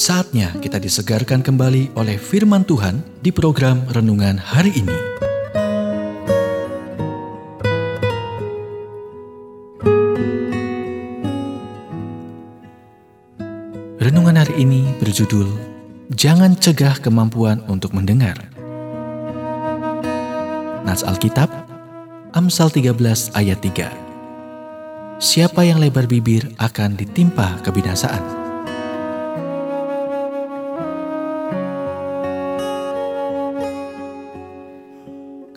Saatnya kita disegarkan kembali oleh firman Tuhan di program renungan hari ini. Renungan hari ini berjudul Jangan cegah kemampuan untuk mendengar. Nats Alkitab Amsal 13 ayat 3 Siapa yang lebar bibir akan ditimpa kebinasaan.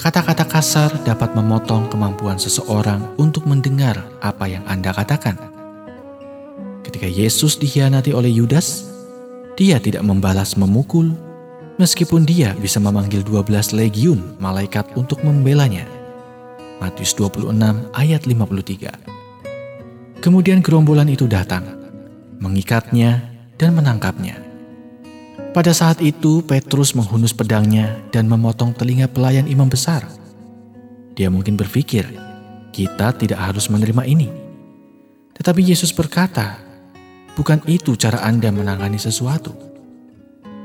Kata-kata kasar dapat memotong kemampuan seseorang untuk mendengar apa yang Anda katakan. Ketika Yesus dikhianati oleh Yudas, dia tidak membalas memukul, meskipun dia bisa memanggil 12 legiun malaikat untuk membelanya. Matius 26 ayat 53. Kemudian gerombolan itu datang, mengikatnya dan menangkapnya. Pada saat itu, Petrus menghunus pedangnya dan memotong telinga pelayan imam besar. Dia mungkin berpikir, kita tidak harus menerima ini. Tetapi Yesus berkata, bukan itu cara Anda menangani sesuatu.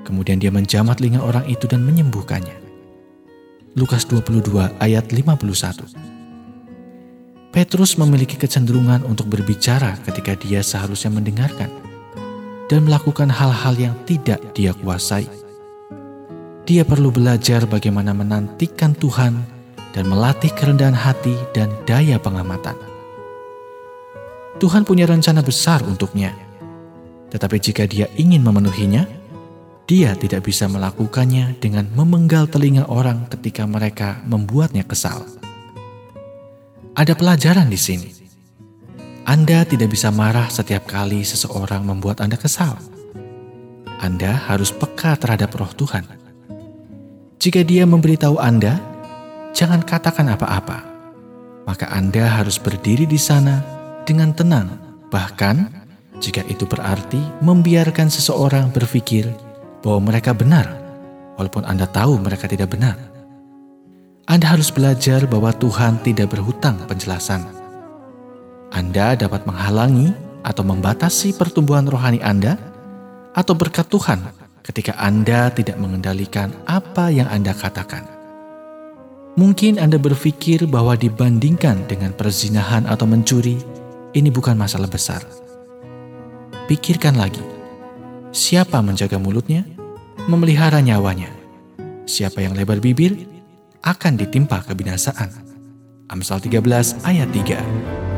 Kemudian dia menjamat telinga orang itu dan menyembuhkannya. Lukas 22 ayat 51 Petrus memiliki kecenderungan untuk berbicara ketika dia seharusnya mendengarkan dan melakukan hal-hal yang tidak dia kuasai. Dia perlu belajar bagaimana menantikan Tuhan dan melatih kerendahan hati dan daya pengamatan. Tuhan punya rencana besar untuknya, tetapi jika dia ingin memenuhinya, dia tidak bisa melakukannya dengan memenggal telinga orang ketika mereka membuatnya kesal. Ada pelajaran di sini anda tidak bisa marah setiap kali seseorang membuat Anda kesal. Anda harus peka terhadap roh Tuhan. Jika dia memberitahu Anda, jangan katakan apa-apa. Maka Anda harus berdiri di sana dengan tenang, bahkan jika itu berarti membiarkan seseorang berpikir bahwa mereka benar, walaupun Anda tahu mereka tidak benar. Anda harus belajar bahwa Tuhan tidak berhutang penjelasan anda dapat menghalangi atau membatasi pertumbuhan rohani Anda atau berkat Tuhan ketika Anda tidak mengendalikan apa yang Anda katakan. Mungkin Anda berpikir bahwa dibandingkan dengan perzinahan atau mencuri, ini bukan masalah besar. Pikirkan lagi, siapa menjaga mulutnya, memelihara nyawanya. Siapa yang lebar bibir, akan ditimpa kebinasaan. Amsal 13 ayat 3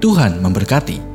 Tuhan memberkati.